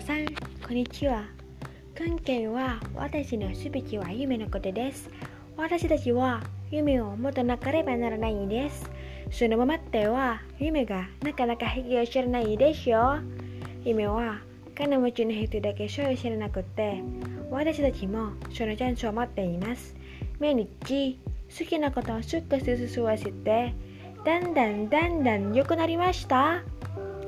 さんこんにちは。今回は私のすべては夢のことです。私たちは夢を持たなければならないんです。そのままでは夢がなかなか引き知らないでしょう。夢は金持ちの人だけしか知らなくて、私たちもそのチャンスを持っています。毎日好きなことを少しずつ吸わせて、だんだんだんだん良くなりました。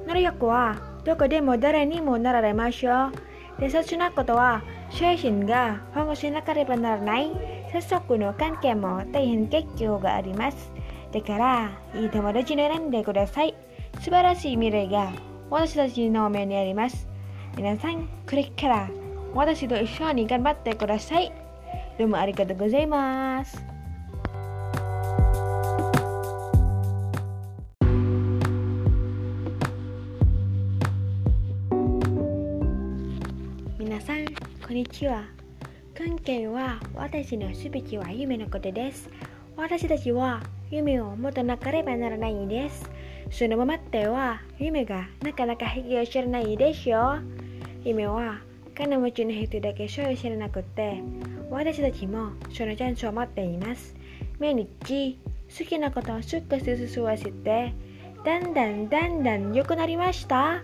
能力はどこでも誰にもなられましょう。大切なことは精神が保護しなければならない接触の関係も大変結構があります。だから、いい友達に選んでください。素晴らしい未来が私たちの目にあります。皆さん、これから私と一緒に頑張ってください。どうもありがとうございます。こんにちは。今回は私のすべては夢のことです。私たちは夢を持たなければならないんです。そのままでは夢がなかなか引き知らないでしょう。夢は金持ちの人だけしか知らなくて、私たちもそのチャンスを持っています。毎日好きなことを少しずつ吸わせて、だんだんだんだん良くなりました。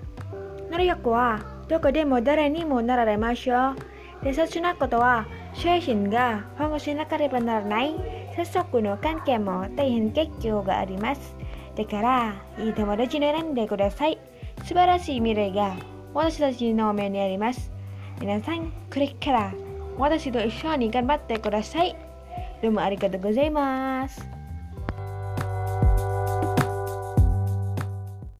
能力はどこでも誰にもなられましょう。大切なことは精神が保護しなければならない接触の関係も大変結構があります。だから、いい友達に選んでください。素晴らしい未来が私たちの目にあります。皆さん、これから私と一緒に頑張ってください。どうもありがとうございます。